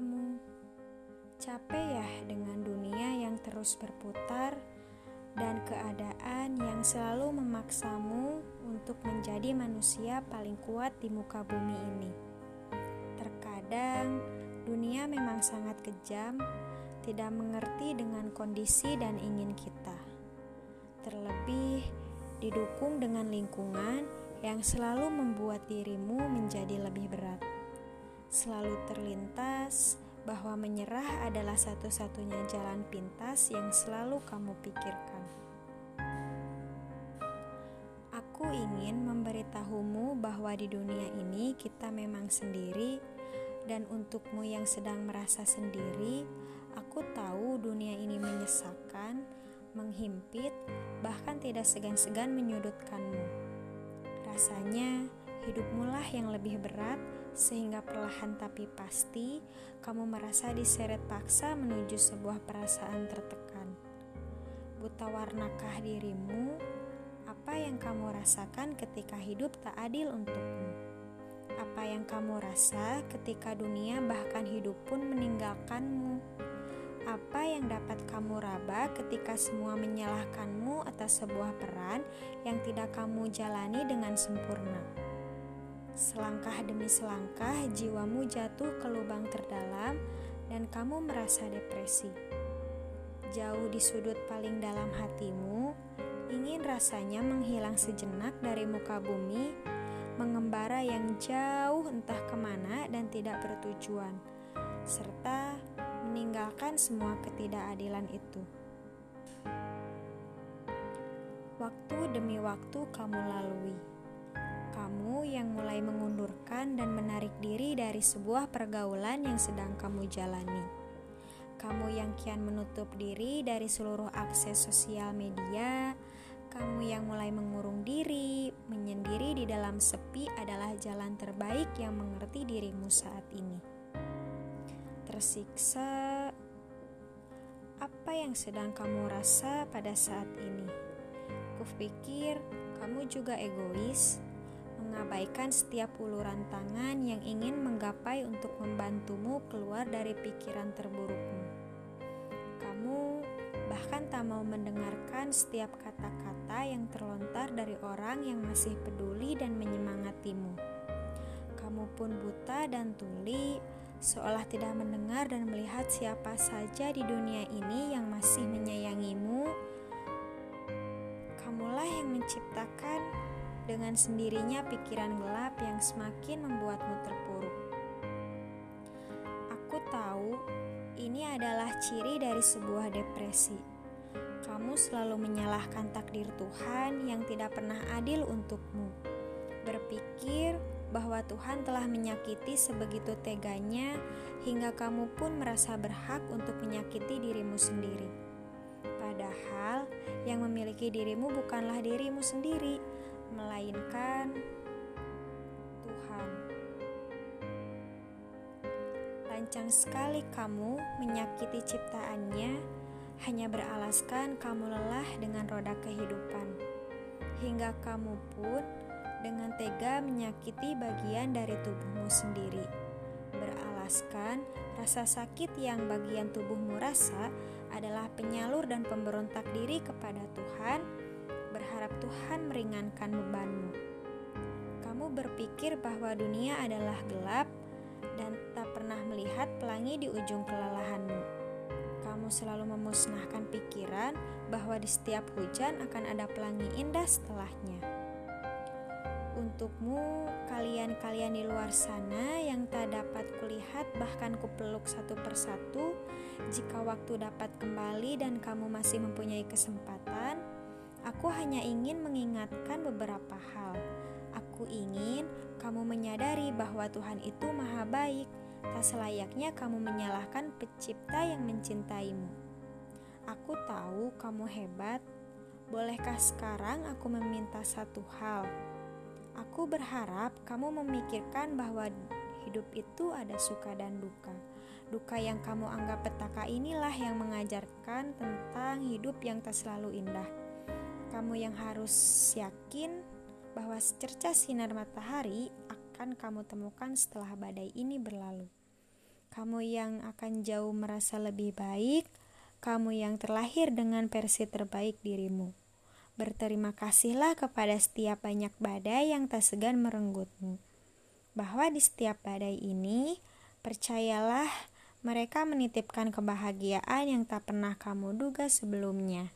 kamu? Capek ya dengan dunia yang terus berputar dan keadaan yang selalu memaksamu untuk menjadi manusia paling kuat di muka bumi ini. Terkadang dunia memang sangat kejam, tidak mengerti dengan kondisi dan ingin kita. Terlebih didukung dengan lingkungan yang selalu membuat dirimu menjadi lebih berat selalu terlintas bahwa menyerah adalah satu-satunya jalan pintas yang selalu kamu pikirkan. Aku ingin memberitahumu bahwa di dunia ini kita memang sendiri, dan untukmu yang sedang merasa sendiri, aku tahu dunia ini menyesakkan, menghimpit, bahkan tidak segan-segan menyudutkanmu. Rasanya hidupmu lah yang lebih berat sehingga perlahan tapi pasti kamu merasa diseret paksa menuju sebuah perasaan tertekan. Buta warnakah dirimu? Apa yang kamu rasakan ketika hidup tak adil untukmu? Apa yang kamu rasa ketika dunia bahkan hidup pun meninggalkanmu? Apa yang dapat kamu raba ketika semua menyalahkanmu atas sebuah peran yang tidak kamu jalani dengan sempurna? Selangkah demi selangkah, jiwamu jatuh ke lubang terdalam, dan kamu merasa depresi. Jauh di sudut paling dalam hatimu, ingin rasanya menghilang sejenak dari muka bumi, mengembara yang jauh entah ke mana dan tidak bertujuan, serta meninggalkan semua ketidakadilan itu. Waktu demi waktu kamu lalui kamu yang mulai mengundurkan dan menarik diri dari sebuah pergaulan yang sedang kamu jalani. Kamu yang kian menutup diri dari seluruh akses sosial media, kamu yang mulai mengurung diri, menyendiri di dalam sepi adalah jalan terbaik yang mengerti dirimu saat ini. Tersiksa, apa yang sedang kamu rasa pada saat ini? Kupikir kamu juga egois mengabaikan setiap uluran tangan yang ingin menggapai untuk membantumu keluar dari pikiran terburukmu. Kamu bahkan tak mau mendengarkan setiap kata-kata yang terlontar dari orang yang masih peduli dan menyemangatimu. Kamu pun buta dan tuli, seolah tidak mendengar dan melihat siapa saja di dunia ini yang masih menyayangimu. Kamulah yang menciptakan dengan sendirinya pikiran gelap yang semakin membuatmu terpuruk. Aku tahu ini adalah ciri dari sebuah depresi. Kamu selalu menyalahkan takdir Tuhan yang tidak pernah adil untukmu. Berpikir bahwa Tuhan telah menyakiti sebegitu teganya hingga kamu pun merasa berhak untuk menyakiti dirimu sendiri. Padahal yang memiliki dirimu bukanlah dirimu sendiri, melainkan Tuhan. Lancang sekali kamu menyakiti ciptaannya hanya beralaskan kamu lelah dengan roda kehidupan. Hingga kamu pun dengan tega menyakiti bagian dari tubuhmu sendiri. Beralaskan rasa sakit yang bagian tubuhmu rasa adalah penyalur dan pemberontak diri kepada Tuhan berharap Tuhan meringankan bebanmu. Kamu berpikir bahwa dunia adalah gelap dan tak pernah melihat pelangi di ujung kelelahanmu. Kamu selalu memusnahkan pikiran bahwa di setiap hujan akan ada pelangi indah setelahnya. Untukmu, kalian-kalian di luar sana yang tak dapat kulihat bahkan kupeluk satu persatu, jika waktu dapat kembali dan kamu masih mempunyai kesempatan, Aku hanya ingin mengingatkan beberapa hal. Aku ingin kamu menyadari bahwa Tuhan itu Maha Baik. Tak selayaknya kamu menyalahkan Pencipta yang mencintaimu. Aku tahu kamu hebat. Bolehkah sekarang aku meminta satu hal? Aku berharap kamu memikirkan bahwa hidup itu ada suka dan duka. Duka yang kamu anggap petaka inilah yang mengajarkan tentang hidup yang tak selalu indah. Kamu yang harus yakin bahwa secerca sinar matahari akan kamu temukan setelah badai ini berlalu. kamu yang akan jauh merasa lebih baik, kamu yang terlahir dengan versi terbaik dirimu. Berterima kasihlah kepada setiap banyak badai yang tak segan merenggutmu. Bahwa di setiap badai ini, percayalah mereka menitipkan kebahagiaan yang tak pernah kamu duga sebelumnya.